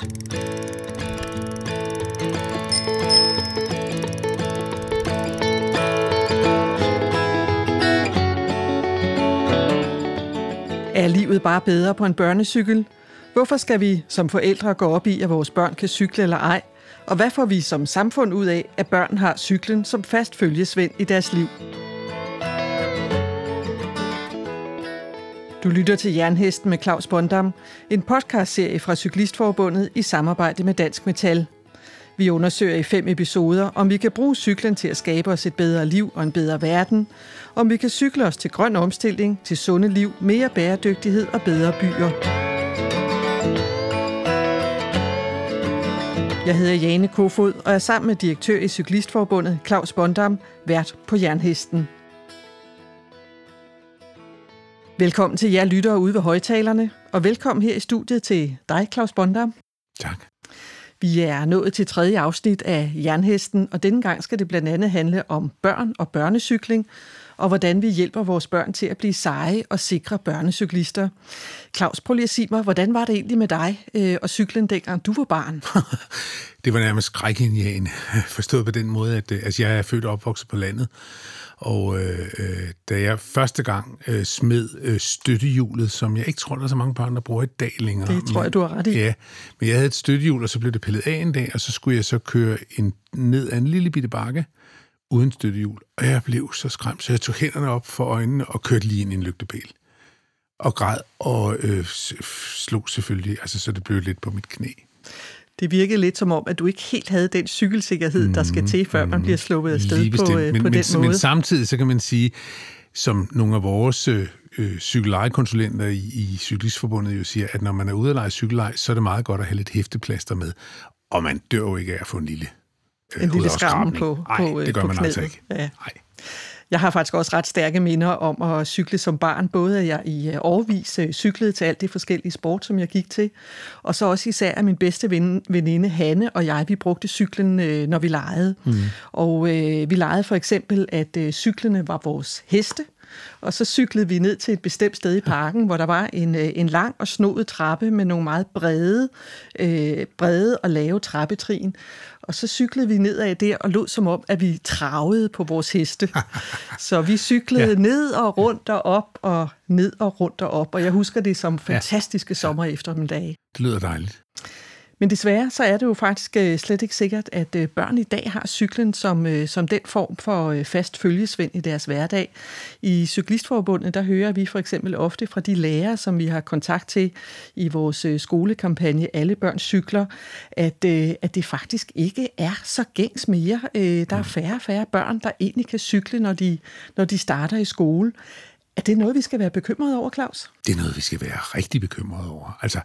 Er livet bare bedre på en børnecykel? Hvorfor skal vi som forældre gå op i, at vores børn kan cykle eller ej? Og hvad får vi som samfund ud af, at børn har cyklen som fast følgesvend i deres liv? Du lytter til Jernhesten med Claus Bondam, en podcastserie fra Cyklistforbundet i samarbejde med Dansk Metal. Vi undersøger i fem episoder, om vi kan bruge cyklen til at skabe os et bedre liv og en bedre verden, om vi kan cykle os til grøn omstilling, til sunde liv, mere bæredygtighed og bedre byer. Jeg hedder Jane Kofod og er sammen med direktør i Cyklistforbundet Claus Bondam vært på Jernhesten. Velkommen til jer lyttere ude ved højtalerne, og velkommen her i studiet til dig, Claus Bondam. Tak. Vi er nået til tredje afsnit af Jernhesten, og denne gang skal det blandt andet handle om børn og børnecykling, og hvordan vi hjælper vores børn til at blive seje og sikre børnecyklister. Claus, prøv lige at sige mig, hvordan var det egentlig med dig øh, og cyklen, dengang du var barn? det var nærmest skrækindjagende, forstået på den måde, at øh, altså, jeg er født og opvokset på landet, og øh, øh, da jeg første gang øh, smed øh, støttehjulet, som jeg ikke tror, der er så mange børn, der bruger i dag længere. Det tror jeg, du har ret i. Ja, men jeg havde et støttehjul, og så blev det pillet af en dag, og så skulle jeg så køre en, ned ad en lille bitte bakke, uden støttehjul. Og jeg blev så skræmt, så jeg tog hænderne op for øjnene og kørte lige ind i en lygtepæl. Og græd og øh, slog selvfølgelig, altså så det blev lidt på mit knæ. Det virkede lidt som om, at du ikke helt havde den cykelsikkerhed, der skal til, før man bliver sluppet af sted på, øh, men, på men, den men, måde. Men samtidig så kan man sige, som nogle af vores øh, cykellejekonsulenter i, i Cyklistforbundet jo siger, at når man er ude at lege cykellej, så er det meget godt at have lidt hæfteplaster med. Og man dør jo ikke af at få en lille en lille skram på, Nej, på, det gør på man knæet. altså ikke. Ja. Nej. Jeg har faktisk også ret stærke minder om at cykle som barn. Både at jeg i årvis cyklede til alt det forskellige sport, som jeg gik til. Og så også især at min bedste veninde Hanne og jeg, vi brugte cyklen, når vi legede. Mm. Og øh, vi legede for eksempel, at øh, cyklerne var vores heste. Og så cyklede vi ned til et bestemt sted i parken, hvor der var en, en lang og snodet trappe med nogle meget brede, øh, brede og lave trappetrin. Og så cyklede vi nedad der og lod som om, at vi travede på vores heste. Så vi cyklede ja. ned og rundt og op og ned og rundt og op. Og jeg husker det som fantastiske ja. sommer eftermiddag. Det lyder dejligt. Men desværre så er det jo faktisk øh, slet ikke sikkert, at øh, børn i dag har cyklen som, øh, som den form for fast følgesvend i deres hverdag. I Cyklistforbundet, der hører vi for eksempel ofte fra de lærere, som vi har kontakt til i vores skolekampagne Alle børn cykler, at, at det faktisk ikke er så gængs mere. Der er færre og færre børn, der egentlig kan cykle, når de, når de starter i skole. Er det noget, vi skal være bekymrede over, Claus? Det er noget, vi skal være rigtig bekymrede over. Altså,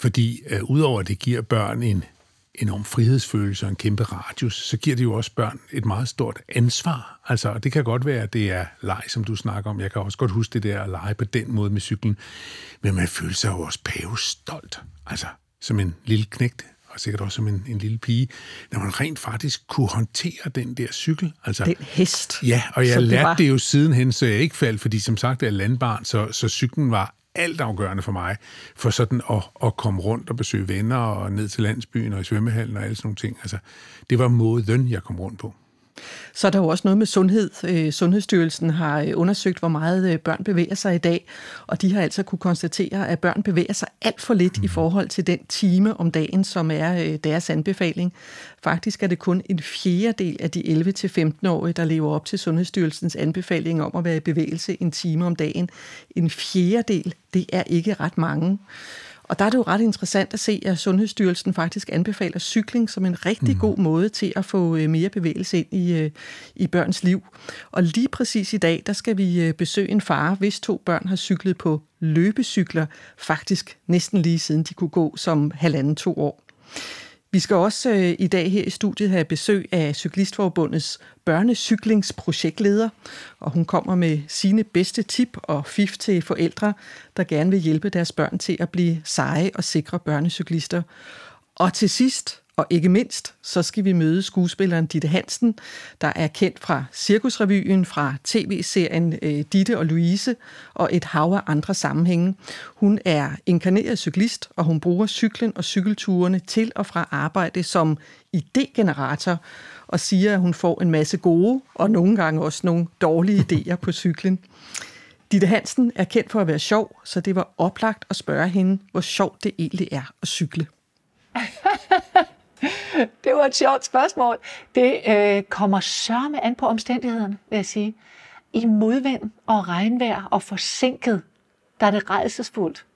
fordi øh, udover at det giver børn en enorm frihedsfølelse og en kæmpe radius, så giver det jo også børn et meget stort ansvar. Altså, det kan godt være, at det er leg, som du snakker om. Jeg kan også godt huske det der at lege på den måde med cyklen. Men man føler sig jo også stolt. Altså, som en lille knægt og sikkert også som en, en lille pige, når man rent faktisk kunne håndtere den der cykel. Altså, den hest. Ja, og jeg lærte det, det jo sidenhen, så jeg ikke faldt, fordi som sagt er landbarn, så, så cyklen var altafgørende for mig, for sådan at, at komme rundt og besøge venner og ned til landsbyen og i svømmehallen og alle sådan nogle ting. Altså, det var måden, jeg kom rundt på. Så er der jo også noget med sundhed. Sundhedsstyrelsen har undersøgt, hvor meget børn bevæger sig i dag, og de har altså kunne konstatere, at børn bevæger sig alt for lidt mm. i forhold til den time om dagen, som er deres anbefaling. Faktisk er det kun en fjerdedel af de 11-15-årige, der lever op til Sundhedsstyrelsens anbefaling om at være i bevægelse en time om dagen. En fjerdedel, det er ikke ret mange. Og der er det jo ret interessant at se, at Sundhedsstyrelsen faktisk anbefaler cykling som en rigtig god måde til at få mere bevægelse ind i, i børns liv. Og lige præcis i dag, der skal vi besøge en far, hvis to børn har cyklet på løbecykler, faktisk næsten lige siden de kunne gå som halvanden to år. Vi skal også øh, i dag her i studiet have besøg af Cyklistforbundets børnecyklingsprojektleder, og hun kommer med sine bedste tip og fif til forældre, der gerne vil hjælpe deres børn til at blive seje og sikre børnecyklister. Og til sidst, og ikke mindst, så skal vi møde skuespilleren Ditte Hansen, der er kendt fra Cirkusrevyen, fra tv-serien øh, Ditte og Louise og et hav af andre sammenhænge. Hun er inkarneret cyklist, og hun bruger cyklen og cykelturene til og fra arbejde som idégenerator, og siger, at hun får en masse gode og nogle gange også nogle dårlige idéer på cyklen. Ditte Hansen er kendt for at være sjov, så det var oplagt at spørge hende, hvor sjovt det egentlig er at cykle. det var et sjovt spørgsmål. Det øh, kommer sørme an på omstændighederne, vil jeg sige. I modvind og regnvejr og forsinket, der er det rejsesfuldt.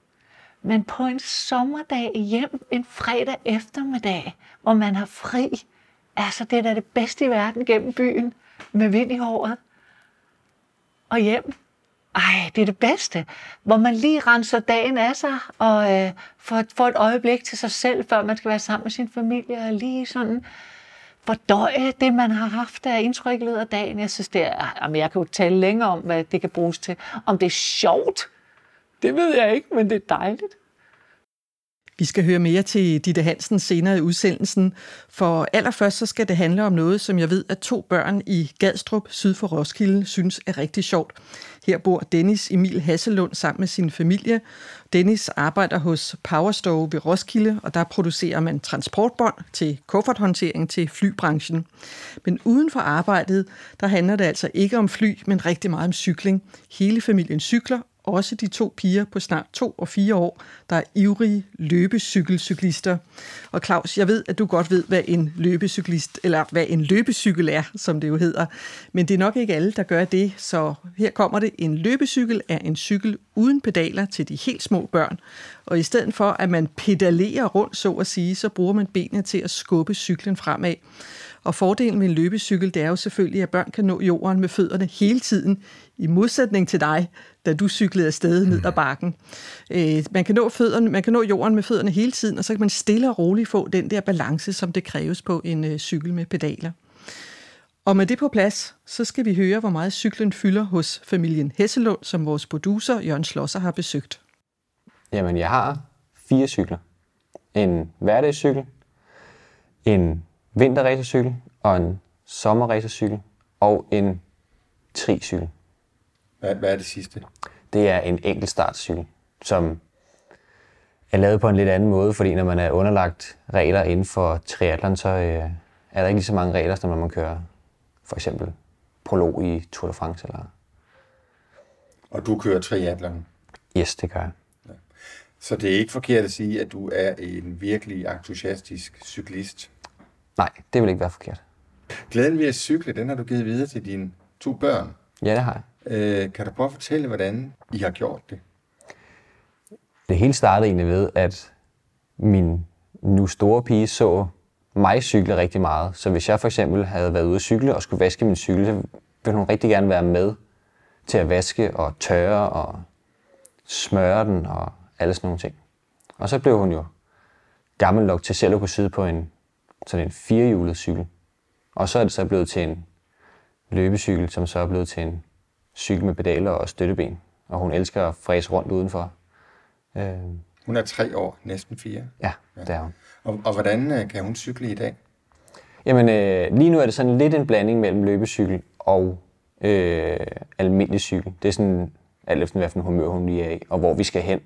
Men på en sommerdag hjem en fredag eftermiddag, hvor man har fri, altså det er da det bedste i verden gennem byen med vind i håret. Og hjem ej, det er det bedste, hvor man lige renser dagen af sig og øh, får, får et øjeblik til sig selv, før man skal være sammen med sin familie og lige sådan fordøje det, man har haft af indtryk i af dagen. Jeg synes, det er, jamen, jeg kan jo tale længere om, hvad det kan bruges til. Om det er sjovt, det ved jeg ikke, men det er dejligt. Vi skal høre mere til Ditte Hansen senere i udsendelsen, for allerførst så skal det handle om noget, som jeg ved, at to børn i Gadstrup syd for Roskilde synes er rigtig sjovt. Her bor Dennis Emil Hasselund sammen med sin familie. Dennis arbejder hos Powerstove ved Roskilde, og der producerer man transportbånd til kufferthåndtering til flybranchen. Men uden for arbejdet, der handler det altså ikke om fly, men rigtig meget om cykling. Hele familien cykler, også de to piger på snart to og fire år, der er ivrige løbecykelcyklister. Og Claus, jeg ved, at du godt ved, hvad en løbecyklist, eller hvad en løbecykel er, som det jo hedder. Men det er nok ikke alle, der gør det, så her kommer det. En løbecykel er en cykel uden pedaler til de helt små børn. Og i stedet for, at man pedalerer rundt, så at sige, så bruger man benene til at skubbe cyklen fremad. Og fordelen med en løbecykel, det er jo selvfølgelig, at børn kan nå jorden med fødderne hele tiden, i modsætning til dig, da du cyklede afsted ned ad bakken. Øh, man, kan nå fødderne, man kan nå jorden med fødderne hele tiden, og så kan man stille og roligt få den der balance, som det kræves på en øh, cykel med pedaler. Og med det på plads, så skal vi høre, hvor meget cyklen fylder hos familien Hesselund, som vores producer Jørgen Schlosser har besøgt. Jamen, jeg har fire cykler. En hverdagscykel, en vinterracercykel og en sommerracercykel og en tricykel. Hvad, hvad er det sidste? Det er en enkeltstartcykel, som er lavet på en lidt anden måde, fordi når man er underlagt regler inden for triathlon, så øh, er der ikke lige så mange regler, som når man kører for eksempel prolog i Tour de France. Eller... Og du kører triathlon? Yes, det gør jeg. Ja. Så det er ikke forkert at sige, at du er en virkelig entusiastisk cyklist? Nej, det vil ikke være forkert. Glæden ved at cykle, den har du givet videre til dine to børn. Ja, det har jeg. Øh, kan du prøve at fortælle, hvordan I har gjort det? Det hele startede egentlig ved, at min nu store pige så mig cykle rigtig meget. Så hvis jeg for eksempel havde været ude at cykle og skulle vaske min cykel, så ville hun rigtig gerne være med til at vaske og tørre og smøre den og alle sådan nogle ting. Og så blev hun jo gammel nok til selv at kunne sidde på en, sådan en firehjulet cykel. Og så er det så blevet til en løbecykel, som så er blevet til en cykel med pedaler og støtteben. Og hun elsker at fræse rundt udenfor. Øh. Hun er tre år, næsten fire. Ja, ja. det er hun. Og, og hvordan øh, kan hun cykle i dag? Jamen, øh, lige nu er det sådan lidt en blanding mellem løbecykel og øh, almindelig cykel. Det er sådan alt efter, hvilken humør hun lige er i, og hvor vi skal hen.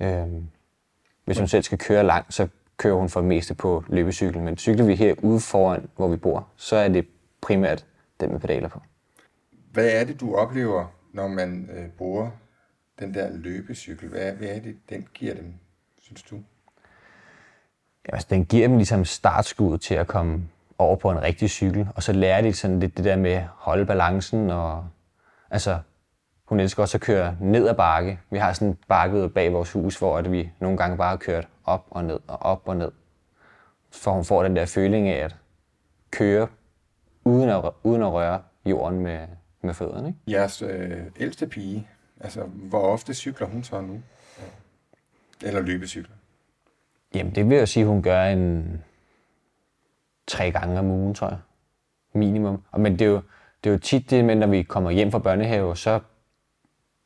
Øh, hvis hun selv skal køre langt, så kører hun for det meste på løbecykel. Men cykler vi her ude foran, hvor vi bor, så er det primært den med pedaler på. Hvad er det, du oplever, når man øh, bruger den der løbecykel? Hvad, hvad er det, den giver dem, synes du? Ja, altså, den giver dem ligesom startskud til at komme over på en rigtig cykel, og så lærer de sådan lidt det der med at holde balancen, og altså, hun elsker også at køre ned ad bakke. Vi har sådan en bakke bag vores hus, hvor at vi nogle gange bare har kørt op og ned og op og ned. For hun får den der føling af at køre uden at, uden at røre jorden med, med fødderne. Ikke? Jeres øh, ældste pige, altså hvor ofte cykler hun så nu? Eller løbecykler? Jamen det vil jeg sige, hun gør en tre gange om ugen, tror jeg. Minimum. Og, men det er, jo, det er jo tit det med, når vi kommer hjem fra børnehave, så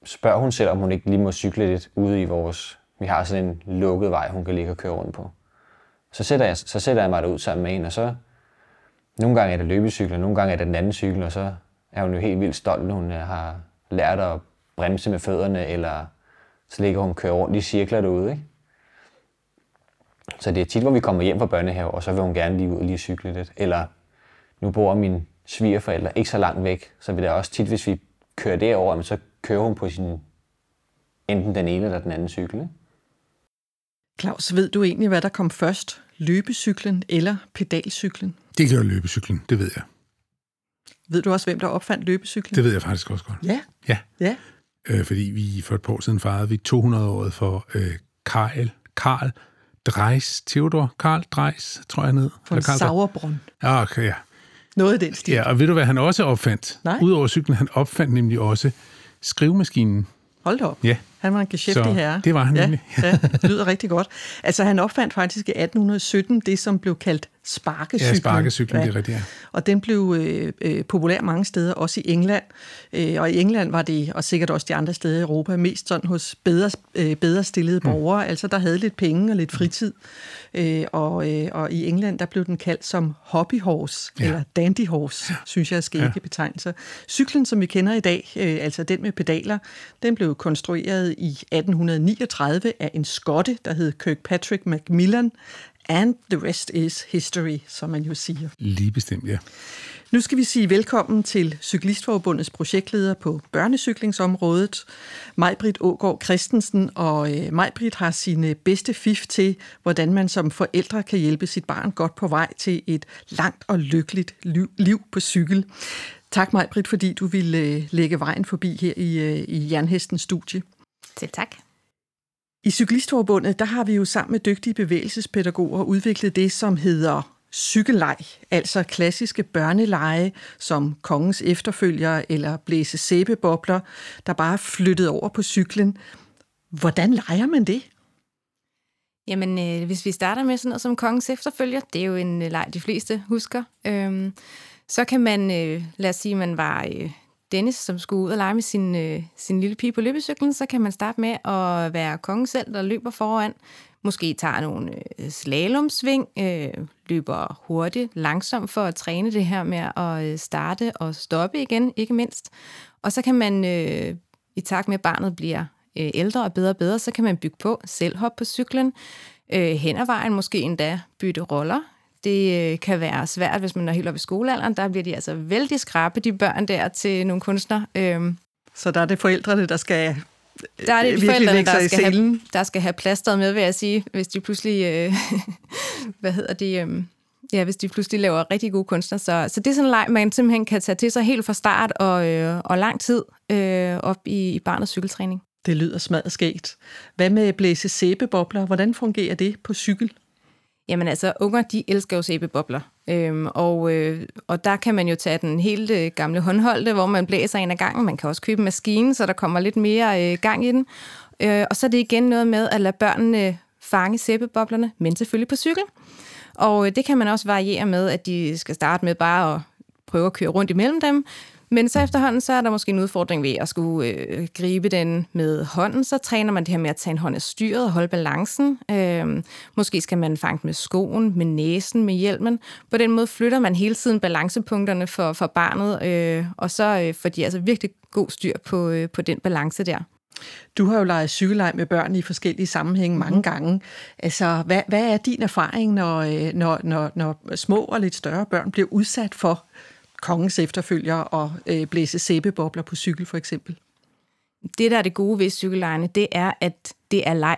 spørger hun selv, om hun ikke lige må cykle lidt ude i vores... Vi har sådan en lukket vej, hun kan ligge og køre rundt på. Så sætter, jeg, så sætter jeg mig derud sammen med hende, og så nogle gange er det løbecykler, nogle gange er det den anden cykel, og så er hun jo helt vildt stolt, når hun øh, har lært at bremse med fødderne, eller så ligger hun kører rundt i cirkler derude. Ikke? Så det er tit, hvor vi kommer hjem fra børnehave, og så vil hun gerne lige ud og lige cykle lidt. Eller nu bor min svigerforældre ikke så langt væk, så vil det også tit, hvis vi kører derover, så kører hun på sin enten den ene eller den anden cykel. Ikke? Claus, ved du egentlig, hvad der kom først? Løbecyklen eller pedalcyklen? Det gør løbecyklen, det ved jeg. Ved du også, hvem der opfandt løbecyklen? Det ved jeg faktisk også godt. Ja. Ja, Ja. øh, fordi vi for et par år siden fejrede vi 200-året for øh, Karl, Karl Dreis, Theodor Karl Dreis, tror jeg ned. Von Sauerbrunn. Ja, okay, ja. Noget af den stil. ja. Og ved du, hvad han også opfandt? Nej. Udover cyklen, han opfandt nemlig også skrivemaskinen. Hold da op. Ja. Han var en geschæftig Så herre. det var han ja, nemlig. ja, det lyder rigtig godt. Altså, han opfandt faktisk i 1817 det, som blev kaldt sparkecyklen. Ja, sparkecyklen, det er rigtigt, ja. Og den blev øh, øh, populær mange steder, også i England. Øh, og i England var det, og sikkert også de andre steder i Europa, mest sådan hos bedre, øh, bedre stillede Mm. borgere, altså der havde lidt penge og lidt fritid. Øh, og, øh, og i England, der blev den kaldt som hobbyhorse, ja. eller dandy horse, ja. synes jeg er skægge ja. betegnelser. Cyklen, som vi kender i dag, øh, altså den med pedaler, den blev konstrueret i 1839 af en skotte, der hed Kirkpatrick Macmillan, and the rest is history, som man jo siger. Lige bestemt, ja. Nu skal vi sige velkommen til Cyklistforbundets projektleder på børnecyklingsområdet, Majbrit Ågaard Christensen. Og øh, Majbrit har sine bedste fif til, hvordan man som forældre kan hjælpe sit barn godt på vej til et langt og lykkeligt liv, liv på cykel. Tak Majbrit, fordi du ville øh, lægge vejen forbi her i, øh, i Jernhestens studie. Til tak. I Cyklistforbundet, der har vi jo sammen med dygtige bevægelsespædagoger udviklet det, som hedder cykelleg, altså klassiske børneleje som kongens efterfølger eller blæse sæbebobler, der bare er flyttet over på cyklen. Hvordan leger man det? Jamen, øh, hvis vi starter med sådan noget som kongens efterfølger, det er jo en øh, leg, de fleste husker, øhm, så kan man, øh, lad os sige, man var øh, Dennis, som skulle ud og lege med sin, øh, sin lille pige på løbecyklen, så kan man starte med at være kongen selv, der løber foran. Måske tager nogle øh, slalomsving, øh, løber hurtigt, langsomt for at træne det her med at øh, starte og stoppe igen, ikke mindst. Og så kan man, øh, i takt med at barnet bliver øh, ældre og bedre og bedre, så kan man bygge på, selv hoppe på cyklen, øh, hen ad vejen måske endda bytte roller. Det øh, kan være svært, hvis man er helt oppe i skolealderen. Der bliver de altså vældig skrappe, de børn der, til nogle kunstnere. Øhm, Så der er det forældrene, der skal der er det de virkelig forældre, lægge sig der skal, have, der skal have plasteret med, vil jeg sige, hvis de pludselig, øh, hvad hedder det, øh, ja, hvis de pludselig laver rigtig gode kunstner. Så, så det er sådan en leg, man simpelthen kan tage til sig helt fra start og, øh, og lang tid øh, op i, i barnets cykeltræning. Det lyder smadret skægt. Hvad med blæse sæbebobler? Hvordan fungerer det på cykel? Jamen altså, unger, de elsker jo sæbebobler. Øhm, og, øh, og der kan man jo tage den helt øh, gamle håndholdte, hvor man blæser en af gangen. Man kan også købe en maskine, så der kommer lidt mere øh, gang i den. Øh, og så er det igen noget med at lade børnene fange sæbeboblerne, men selvfølgelig på cykel. Og øh, det kan man også variere med, at de skal starte med bare at prøve at køre rundt imellem dem. Men så efterhånden, så er der måske en udfordring ved at skulle øh, gribe den med hånden. Så træner man det her med at tage en hånd af styret og holde balancen. Øh, måske skal man fange med skoen, med næsen, med hjelmen. På den måde flytter man hele tiden balancepunkterne for, for barnet, øh, og så øh, får de altså virkelig god styr på, øh, på den balance der. Du har jo leget cykelleg med børn i forskellige sammenhænge mange gange. Altså, hvad, hvad er din erfaring, når, øh, når, når, når små og lidt større børn bliver udsat for kongens efterfølger og øh, blæse sæbebobler på cykel for eksempel? Det, der er det gode ved cykellejene, det er, at det er leg.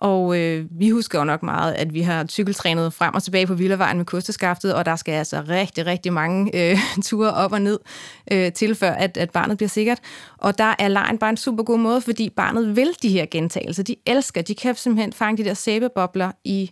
Og øh, vi husker jo nok meget, at vi har cykeltrænet frem og tilbage på Villavejen med kosteskaftet, og der skal altså rigtig, rigtig mange øh, ture op og ned øh, til, før at, at barnet bliver sikkert. Og der er lejen bare en super god måde, fordi barnet vil de her gentagelser. De elsker, de kan simpelthen fange de der sæbebobler i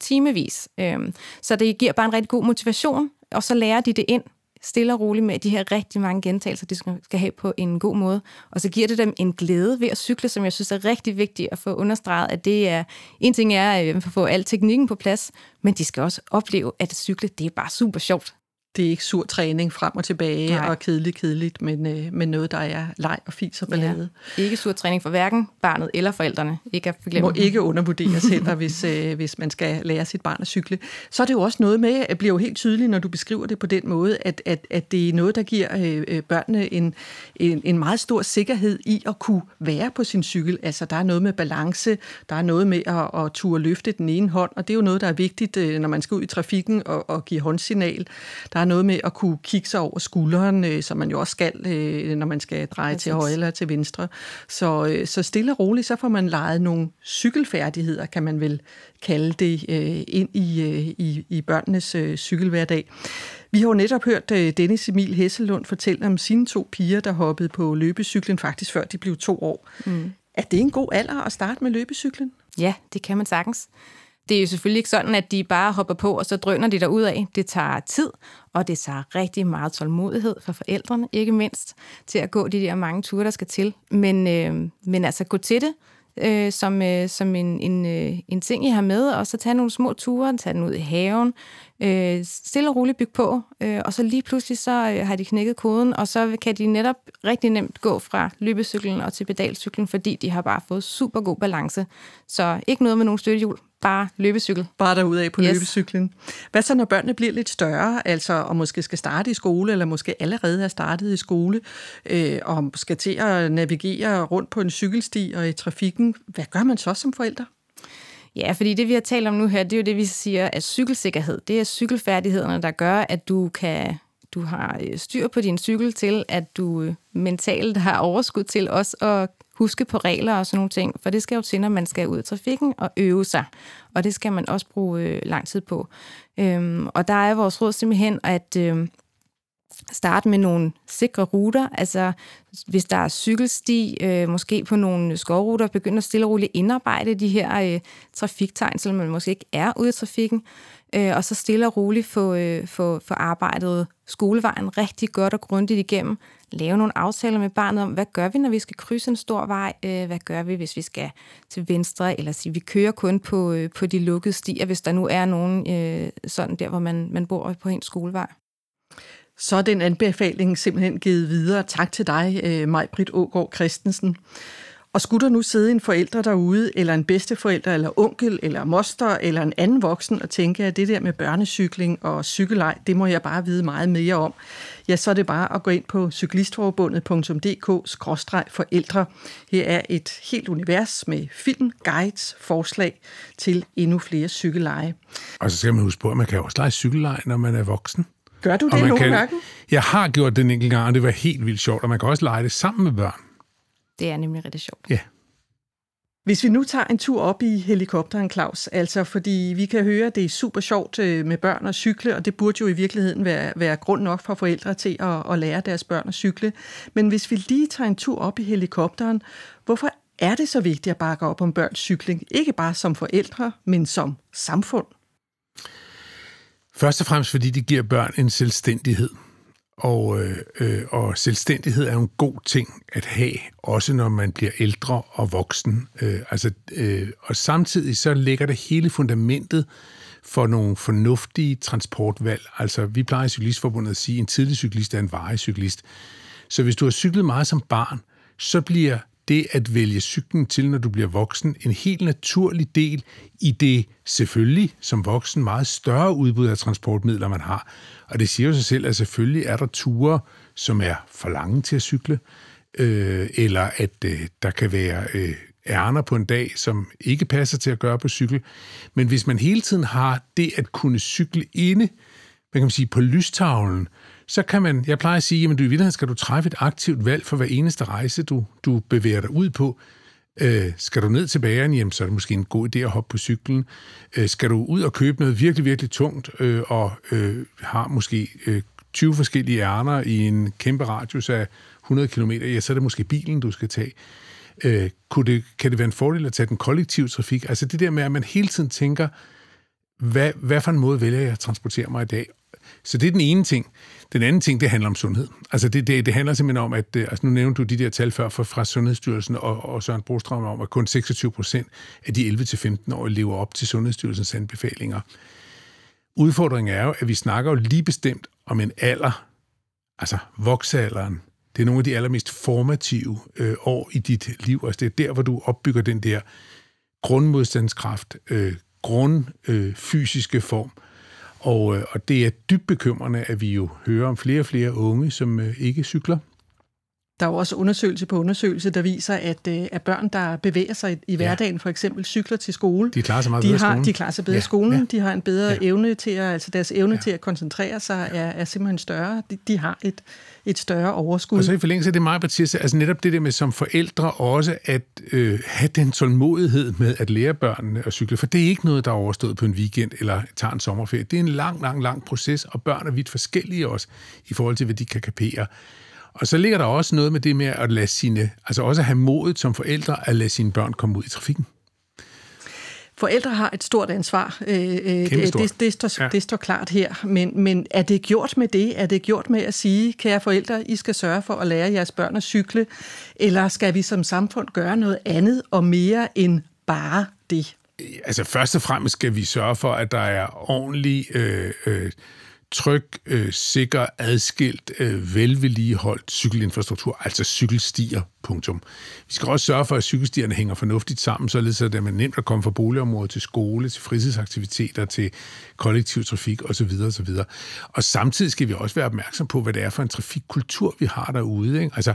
timevis. Øh, så det giver bare en rigtig god motivation, og så lærer de det ind stille og roligt med de her rigtig mange gentagelser, de skal have på en god måde. Og så giver det dem en glæde ved at cykle, som jeg synes er rigtig vigtigt at få understreget, at det er, en ting er at få al teknikken på plads, men de skal også opleve, at cykle, det er bare super sjovt det er ikke sur træning frem og tilbage Nej. og kedeligt, kedeligt, men, øh, men noget, der er leg og fis og ballade. Ja. Ikke sur træning for hverken barnet eller forældrene. Ikke at forglemme. må ikke undervurderes heller, hvis, øh, hvis man skal lære sit barn at cykle. Så er det jo også noget med, at bliver jo helt tydeligt, når du beskriver det på den måde, at, at, at det er noget, der giver øh, øh, børnene en, en, en meget stor sikkerhed i at kunne være på sin cykel. Altså, der er noget med balance, der er noget med at, at turde løfte den ene hånd, og det er jo noget, der er vigtigt, øh, når man skal ud i trafikken og, og give håndsignal. Der er noget med at kunne kigge sig over skulderen, øh, som man jo også skal, øh, når man skal dreje Præcis. til højre eller til venstre. Så, øh, så stille og roligt, så får man lejet nogle cykelfærdigheder, kan man vel kalde det, øh, ind i, øh, i, i børnenes øh, cykelhverdag. Vi har jo netop hørt øh, Dennis Emil Hesselund fortælle om sine to piger, der hoppede på løbecyklen faktisk før de blev to år. Mm. Er det en god alder at starte med løbecyklen? Ja, det kan man sagtens. Det er jo selvfølgelig ikke sådan, at de bare hopper på, og så drøner de der af. Det tager tid, og det tager rigtig meget tålmodighed for forældrene, ikke mindst, til at gå de der mange ture, der skal til. Men, øh, men altså gå til det, øh, som, øh, som en, en, øh, en ting, I har med, og så tage nogle små ture, tage den ud i haven, øh, stille og roligt bygge på, øh, og så lige pludselig så øh, har de knækket koden, og så kan de netop rigtig nemt gå fra løbecyklen og til pedalcyklen, fordi de har bare fået super god balance. Så ikke noget med nogle støttehjul, bare løbecykel. Bare af på Yes. løbecyklen. Hvad så, når børnene bliver lidt større, altså og måske skal starte i skole, eller måske allerede er startet i skole, øh, og skal til at navigere rundt på en cykelsti og i trafikken? Hvad gør man så som forældre? Ja, fordi det, vi har talt om nu her, det er jo det, vi siger, at cykelsikkerhed, det er cykelfærdighederne, der gør, at du kan du har øh, styr på din cykel til, at du øh, mentalt har overskud til også at huske på regler og sådan nogle ting, for det skal jo til, når man skal ud i trafikken og øve sig, og det skal man også bruge øh, lang tid på. Øhm, og der er vores råd simpelthen, at øh, starte med nogle sikre ruter, altså hvis der er cykelsti, øh, måske på nogle skovruter, begynder stille og roligt indarbejde de her øh, trafiktegn, selvom man måske ikke er ude i trafikken, øh, og så stille og roligt få, øh, få, få arbejdet skolevejen rigtig godt og grundigt igennem, lave nogle aftaler med barnet om, hvad gør vi, når vi skal krydse en stor vej, øh, hvad gør vi, hvis vi skal til venstre, eller sige, vi kører kun på, øh, på de lukkede stier, hvis der nu er nogen øh, sådan der, hvor man, man bor på en skolevej. Så er den anbefaling simpelthen givet videre. Tak til dig, øh, Maj-Britt Ågaard Christensen. Og skulle der nu sidde en forælder derude, eller en bedsteforælder, eller onkel, eller moster, eller en anden voksen, og tænke, at det der med børnecykling og cykelej, det må jeg bare vide meget mere om, ja, så er det bare at gå ind på cyklistforbundet.dk-forældre. Her er et helt univers med film, guides, forslag til endnu flere cykelleje. Og så skal man huske på, at man kan også lege cykelleje, når man er voksen. Gør du Og det man nogle kan, gange? Jeg har gjort det en enkelt gang, og det var helt vildt sjovt, og man kan også lege det sammen med børn. Det er nemlig rigtig sjovt. Ja. Hvis vi nu tager en tur op i helikopteren, Claus, altså fordi vi kan høre, at det er super sjovt øh, med børn at cykle, og det burde jo i virkeligheden være, være grund nok for forældre til at, at lære deres børn at cykle. Men hvis vi lige tager en tur op i helikopteren, hvorfor er det så vigtigt at bakke op om børns cykling? Ikke bare som forældre, men som samfund. Først og fremmest, fordi det giver børn en selvstændighed. Og, øh, øh, og selvstændighed er jo en god ting at have, også når man bliver ældre og voksen. Øh, altså, øh, og samtidig så ligger det hele fundamentet for nogle fornuftige transportvalg. Altså, vi plejer i Cyklistforbundet at sige, at en tidlig cyklist er en varig cyklist. Så hvis du har cyklet meget som barn, så bliver det at vælge cyklen til, når du bliver voksen, en helt naturlig del i det selvfølgelig som voksen meget større udbud af transportmidler, man har. Og det siger jo sig selv, at selvfølgelig er der ture, som er for lange til at cykle, øh, eller at øh, der kan være øh, ærner på en dag, som ikke passer til at gøre på cykel. Men hvis man hele tiden har det at kunne cykle inde, hvad kan man sige, på lystavlen, så kan man, jeg plejer at sige, jamen du i virkeligheden skal du træffe et aktivt valg for hver eneste rejse, du, du bevæger dig ud på. Øh, skal du ned til bageren, jamen, så er det måske en god idé at hoppe på cyklen. Øh, skal du ud og købe noget virkelig, virkelig tungt, øh, og øh, har måske øh, 20 forskellige ærner i en kæmpe radius af 100 km, ja, så er det måske bilen, du skal tage. Øh, kunne det, kan det være en fordel at tage den kollektive trafik? Altså det der med, at man hele tiden tænker, hvad, hvad for en måde vælger jeg at transportere mig i dag? Så det er den ene ting. Den anden ting, det handler om sundhed. Altså det, det, det handler simpelthen om, at øh, altså nu nævnte du de der tal før fra, fra Sundhedsstyrelsen og, og Søren Brostrøm om, at kun 26 procent af de 11-15-årige lever op til Sundhedsstyrelsens anbefalinger. Udfordringen er jo, at vi snakker jo lige bestemt om en alder, altså voksealderen. det er nogle af de allermest formative øh, år i dit liv. Altså det er der, hvor du opbygger den der grundmodstandskraft, øh, grundfysiske øh, form. Og, øh, og det er dybt bekymrende, at vi jo hører om flere og flere unge, som øh, ikke cykler. Der er jo også undersøgelse på undersøgelse, der viser, at, øh, at børn, der bevæger sig i, hverdagen, ja. for eksempel cykler til skole, de klarer sig meget de bedre har, skolen. De klarer sig bedre ja. i skolen, ja. de har en bedre ja. evne til at, altså deres evne ja. til at koncentrere sig er, er simpelthen større. De, de har et, et større overskud. Og så i forlængelse af det, Maja Batista, altså netop det der med som forældre også at øh, have den tålmodighed med at lære børnene at cykle, for det er ikke noget, der er overstået på en weekend eller tager en sommerferie. Det er en lang, lang, lang proces, og børn er vidt forskellige også i forhold til, hvad de kan kapere. Og så ligger der også noget med det med at lade sine, altså også have modet som forældre at lade sine børn komme ud i trafikken. Forældre har et stort ansvar. Øh, det, det, det, står, ja. det står klart her. Men, men er det gjort med det? Er det gjort med at sige, kære forældre, I skal sørge for at lære jeres børn at cykle? Eller skal vi som samfund gøre noget andet og mere end bare det? Altså først og fremmest skal vi sørge for, at der er ordentlig... Øh, øh, tryg, øh, sikker, adskilt, øh, velvedligeholdt cykelinfrastruktur, altså cykelstier, punktum. Vi skal også sørge for, at cykelstierne hænger fornuftigt sammen, således at det er nemt at komme fra boligområdet til skole, til fritidsaktiviteter, til kollektiv trafik osv. osv. Og samtidig skal vi også være opmærksom på, hvad det er for en trafikkultur, vi har derude. Ikke? Altså,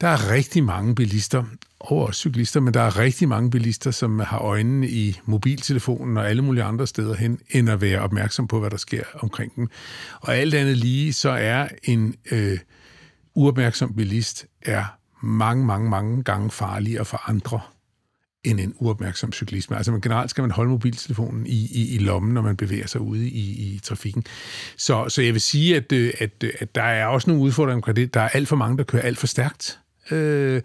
der er rigtig mange bilister, og også cyklister, men der er rigtig mange bilister, som har øjnene i mobiltelefonen og alle mulige andre steder hen, end at være opmærksom på, hvad der sker omkring dem. Og alt andet lige, så er en øh, uopmærksom bilist er mange, mange, mange gange farligere for andre end en uopmærksom cyklist. Altså man, generelt skal man holde mobiltelefonen i, i, i lommen, når man bevæger sig ude i, i trafikken. Så, så jeg vil sige, at, øh, at, øh, at der er også nogle udfordringer omkring det. Der er alt for mange, der kører alt for stærkt. Øh,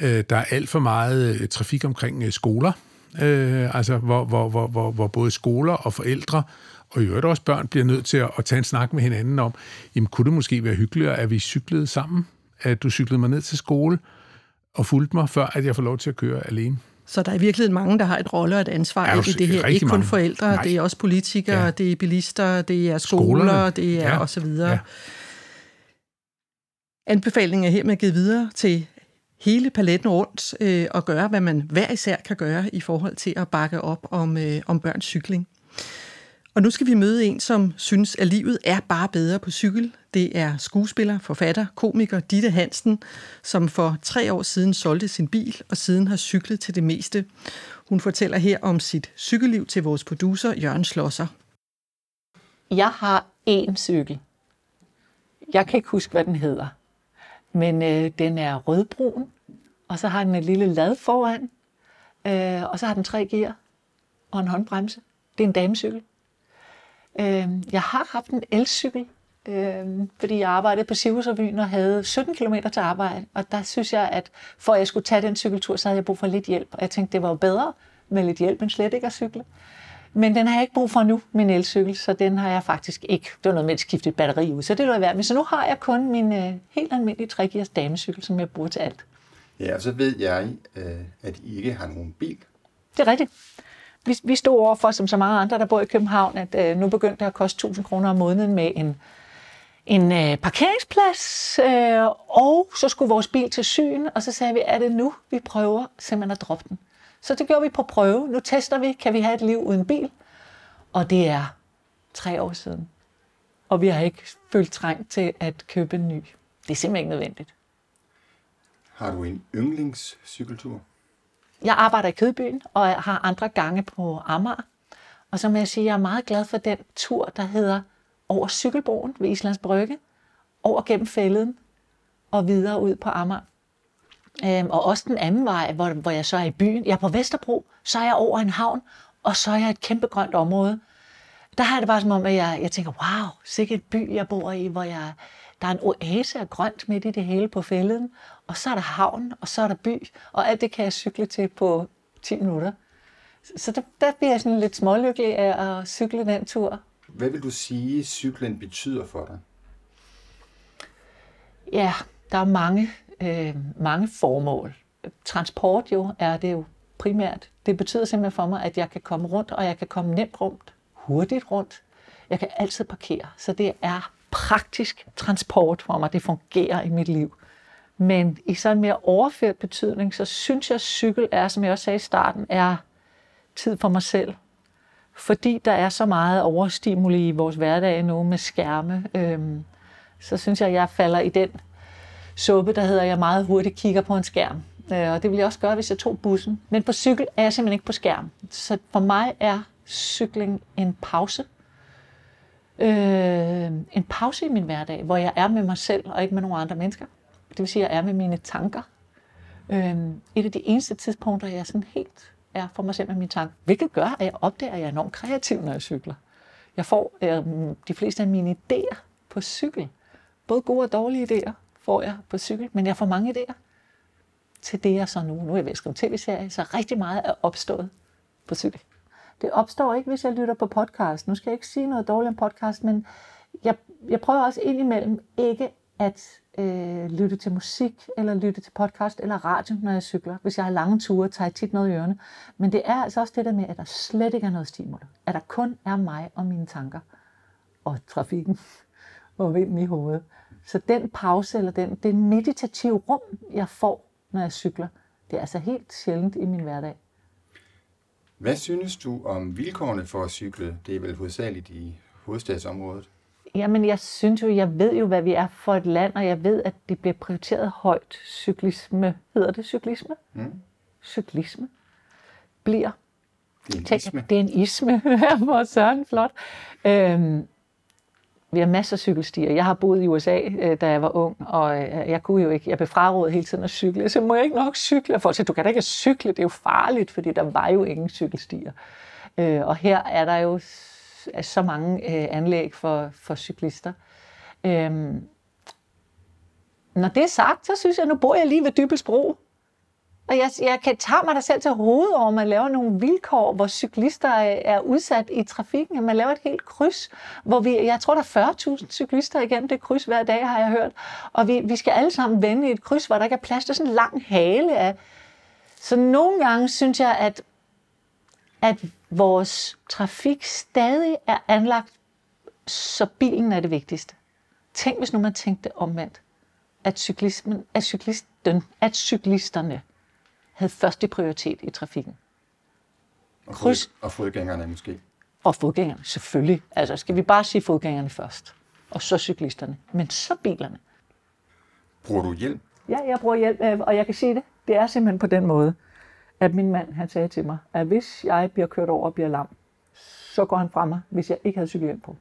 øh, der er alt for meget øh, trafik omkring øh, skoler, øh, altså hvor, hvor, hvor, hvor, hvor både skoler og forældre og i øvrigt også børn bliver nødt til at, at tage en snak med hinanden om, jamen kunne det måske være hyggeligere, at vi cyklede sammen? At du cyklede mig ned til skole og fulgte mig, før at jeg får lov til at køre alene. Så der er i virkeligheden mange, der har et rolle og et ansvar i det her. Ikke kun mange. forældre, Nej. det er også politikere, ja. det er bilister, det er skoler, Skolerne. det er ja. og så videre. Ja. Anbefalingen er hermed givet videre til hele paletten rundt øh, og gøre, hvad man hver især kan gøre i forhold til at bakke op om, øh, om børns cykling. Og nu skal vi møde en, som synes, at livet er bare bedre på cykel. Det er skuespiller, forfatter, komiker Ditte Hansen, som for tre år siden solgte sin bil og siden har cyklet til det meste. Hun fortæller her om sit cykelliv til vores producer Jørgen Slosser. Jeg har én cykel. Jeg kan ikke huske, hvad den hedder. Men øh, den er rødbrun, og så har den et lille lad foran, øh, og så har den tre gear og en håndbremse. Det er en damecykel. Øh, jeg har haft en elcykel, øh, fordi jeg arbejdede på Sivusrevyen og havde 17 km til arbejde. Og der synes jeg, at for at jeg skulle tage den cykeltur, så havde jeg brug for lidt hjælp. Og jeg tænkte, det var jo bedre med lidt hjælp end slet ikke at cykle. Men den har jeg ikke brug for nu, min elcykel, så den har jeg faktisk ikke. Det var noget med at skifte et batteri ud, så det var værd. Men så nu har jeg kun min øh, helt almindelige 3 damecykel, som jeg bruger til alt. Ja, og så ved jeg, øh, at I ikke har nogen bil. Det er rigtigt. Vi, vi stod overfor, som så mange andre, der bor i København, at øh, nu begyndte det at koste 1000 kroner om måneden med en, en øh, parkeringsplads, øh, og så skulle vores bil til syn, og så sagde vi, er det nu, vi prøver simpelthen at droppe den. Så det gjorde vi på prøve. Nu tester vi, kan vi have et liv uden bil? Og det er tre år siden. Og vi har ikke følt trængt til at købe en ny. Det er simpelthen ikke nødvendigt. Har du en yndlingscykeltur? Jeg arbejder i Kødbyen, og har andre gange på Amager. Og så må jeg sige, at jeg er meget glad for den tur, der hedder over cykelbroen ved Islands Brygge, over gennem fælleden og videre ud på Amager. Øhm, og også den anden vej, hvor, hvor jeg så er i byen. Jeg er på Vesterbro, så er jeg over en havn, og så er jeg et kæmpe grønt område. Der har det bare som om, at jeg, jeg tænker, wow, sikkert et by, jeg bor i, hvor jeg, der er en oase af grønt midt i det hele på fælleden, og så er der havn, og så er der by, og alt det kan jeg cykle til på 10 minutter. Så der, der bliver jeg sådan lidt smålykkelig af at cykle den tur. Hvad vil du sige, cyklen betyder for dig? Ja, der er mange, øh, mange formål. Transport jo er det jo primært. Det betyder simpelthen for mig, at jeg kan komme rundt, og jeg kan komme nemt rundt, hurtigt rundt. Jeg kan altid parkere, så det er praktisk transport for mig. Det fungerer i mit liv. Men i sådan en mere overført betydning, så synes jeg, at cykel er, som jeg også sagde i starten, er tid for mig selv. Fordi der er så meget overstimuli i vores hverdag nu med skærme, øhm, så synes jeg, at jeg falder i den suppe, der hedder, at jeg meget hurtigt kigger på en skærm. Øh, og det ville jeg også gøre, hvis jeg tog bussen. Men på cykel er jeg simpelthen ikke på skærm. Så for mig er cykling en pause. Øh, en pause i min hverdag, hvor jeg er med mig selv og ikke med nogle andre mennesker. Det vil sige, at jeg er med mine tanker. Øh, et af de eneste tidspunkter, jeg sådan helt er for mig selv med mine tanker. Hvilket gør, at jeg opdager, at jeg er enormt kreativ, når jeg cykler. Jeg får øh, de fleste af mine idéer på cykel. Både gode og dårlige idéer får jeg på cykel, men jeg får mange idéer til det, jeg så nu. Nu er jeg ved at skrive tv-serie, så rigtig meget er opstået på cykel. Det opstår ikke, hvis jeg lytter på podcast. Nu skal jeg ikke sige noget dårligt om podcast, men jeg, jeg prøver også indimellem ikke at øh, lytte til musik, eller lytte til podcast, eller radio, når jeg cykler. Hvis jeg har lange ture, tager jeg tit noget i ørene. Men det er altså også det der med, at der slet ikke er noget stimul. At der kun er mig og mine tanker. Og trafikken. og vinden i hovedet. Så den pause, eller den, det meditative rum, jeg får, når jeg cykler, det er altså helt sjældent i min hverdag. Hvad synes du om vilkårene for at cykle? Det er vel hovedsageligt i hovedstadsområdet. Jamen, jeg synes jo, jeg ved jo, hvad vi er for et land, og jeg ved, at det bliver prioriteret højt. Cyklisme, hedder det cyklisme? Mm. Cyklisme bliver. Det er en isme. det er en isme. Hvor søren flot. Øhm, vi har masser af cykelstier. Jeg har boet i USA, øh, da jeg var ung, og øh, jeg kunne jo ikke, jeg blev frarådet hele tiden at cykle. Så må jeg ikke nok cykle. Og folk siger, du kan da ikke cykle, det er jo farligt, fordi der var jo ingen cykelstier. Øh, og her er der jo så mange anlæg for, for cyklister. Øhm, når det er sagt, så synes jeg, nu bor jeg lige ved Dybelsbro. Og jeg, jeg kan tage mig da selv til hovedet over, at man laver nogle vilkår, hvor cyklister øh, er, udsat i trafikken. At man laver et helt kryds, hvor vi, jeg tror, der er 40.000 cyklister igennem det kryds hver dag, har jeg hørt. Og vi, vi skal alle sammen vende i et kryds, hvor der ikke er plads til sådan en lang hale af. Så nogle gange synes jeg, at, at vores trafik stadig er anlagt, så bilen er det vigtigste. Tænk, hvis nu man tænkte omvendt. At, cyklismen, at, cyklisten, at cyklisterne havde første prioritet i trafikken. Og, kryds. og fodgængerne måske. Og fodgængerne, selvfølgelig. Altså, skal vi bare sige fodgængerne først. Og så cyklisterne. Men så bilerne. Bruger du hjelm? Ja, jeg bruger hjælp, øh, og jeg kan sige det. Det er simpelthen på den måde, at min mand, han sagde til mig, at hvis jeg bliver kørt over og bliver lam, så går han fra mig, hvis jeg ikke havde cykelhjelm på.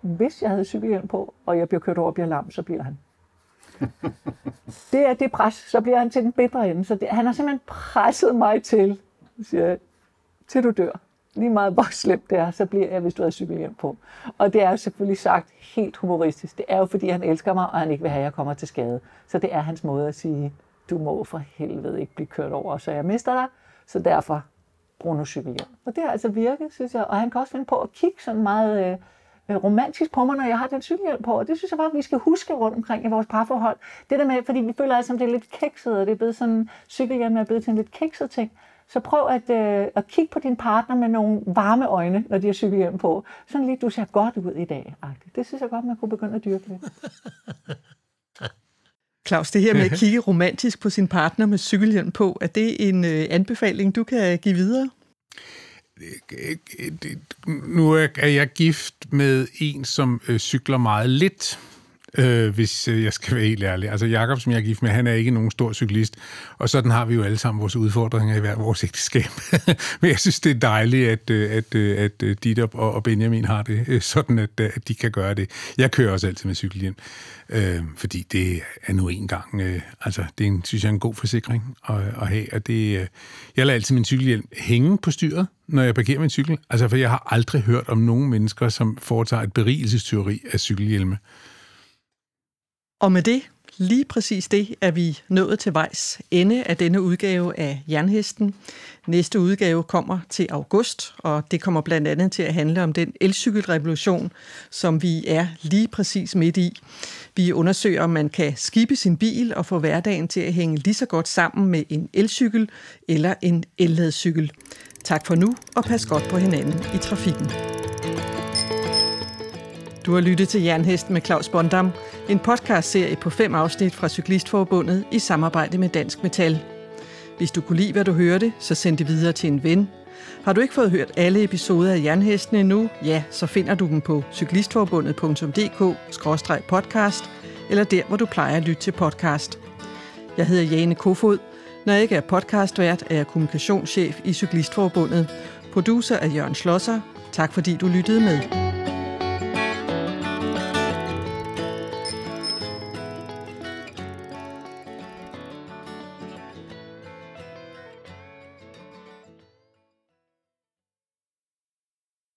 Hvis jeg havde cykelhjelm på, og jeg bliver kørt over og bliver lam, så bliver han. det er det pres, så bliver han til den bedre ende. Så det, han har simpelthen presset mig til, siger jeg, til du dør. Lige meget hvor slemt det er, så bliver jeg, hvis du har cykelhjelm på. Og det er jo selvfølgelig sagt helt humoristisk. Det er jo fordi, han elsker mig, og han ikke vil have, at jeg kommer til skade. Så det er hans måde at sige, du må for helvede ikke blive kørt over, så jeg mister dig. Så derfor brug nu cykelhjelm. Og det har altså virket, synes jeg. Og han kan også finde på at kigge sådan meget øh, øh, romantisk på mig, når jeg har den cykelhjelm på. Og det synes jeg bare, at vi skal huske rundt omkring i vores parforhold. Det der med, fordi vi føler altså, at det er lidt kikset, og det er blevet sådan, cykelhjelm er blevet til en lidt kikset ting. Så prøv at, øh, at kigge på din partner med nogle varme øjne, når de har cykelhjelm på. Sådan lidt, du ser godt ud i dag. -agtigt. Det synes jeg godt, man kunne begynde at dyrke lidt. Claus, det her med at kigge romantisk på sin partner med cykelhjelm på, er det en øh, anbefaling, du kan give videre? Nu er jeg gift med en, som øh, cykler meget lidt, øh, hvis øh, jeg skal være helt ærlig. Altså Jakob, som jeg er gift med, han er ikke nogen stor cyklist, og sådan har vi jo alle sammen vores udfordringer i hver vores ægteskab. Men jeg synes, det er dejligt, at, at, at øh, øh og og Benjamin har det sådan, at, at de kan gøre det. Jeg kører også altid med cykelhjelm, øh, fordi det er nu engang, øh, altså det er en, synes jeg, er en god forsikring at, at have, og det, øh, jeg lader altid min cykelhjelm hænge på styret, når jeg parkerer min cykel, altså for jeg har aldrig hørt om nogen mennesker, som foretager et berigelsestyveri af cykelhjelme. Og med det, lige præcis det, er vi nået til vejs ende af denne udgave af Jernhesten. Næste udgave kommer til august, og det kommer blandt andet til at handle om den elcykelrevolution, som vi er lige præcis midt i. Vi undersøger, om man kan skibe sin bil og få hverdagen til at hænge lige så godt sammen med en elcykel eller en elladcykel. Tak for nu, og pas godt på hinanden i trafikken. Du har lyttet til Jernhesten med Claus Bondam, en podcastserie på fem afsnit fra Cyklistforbundet i samarbejde med Dansk Metal. Hvis du kunne lide, hvad du hørte, så send det videre til en ven. Har du ikke fået hørt alle episoder af Jernhesten endnu, ja, så finder du dem på cyklistforbundet.dk-podcast eller der, hvor du plejer at lytte til podcast. Jeg hedder Jane Kofod. Når jeg ikke er podcastvært, er jeg kommunikationschef i Cyklistforbundet. Producer er Jørgen Schlosser. Tak fordi du lyttede med.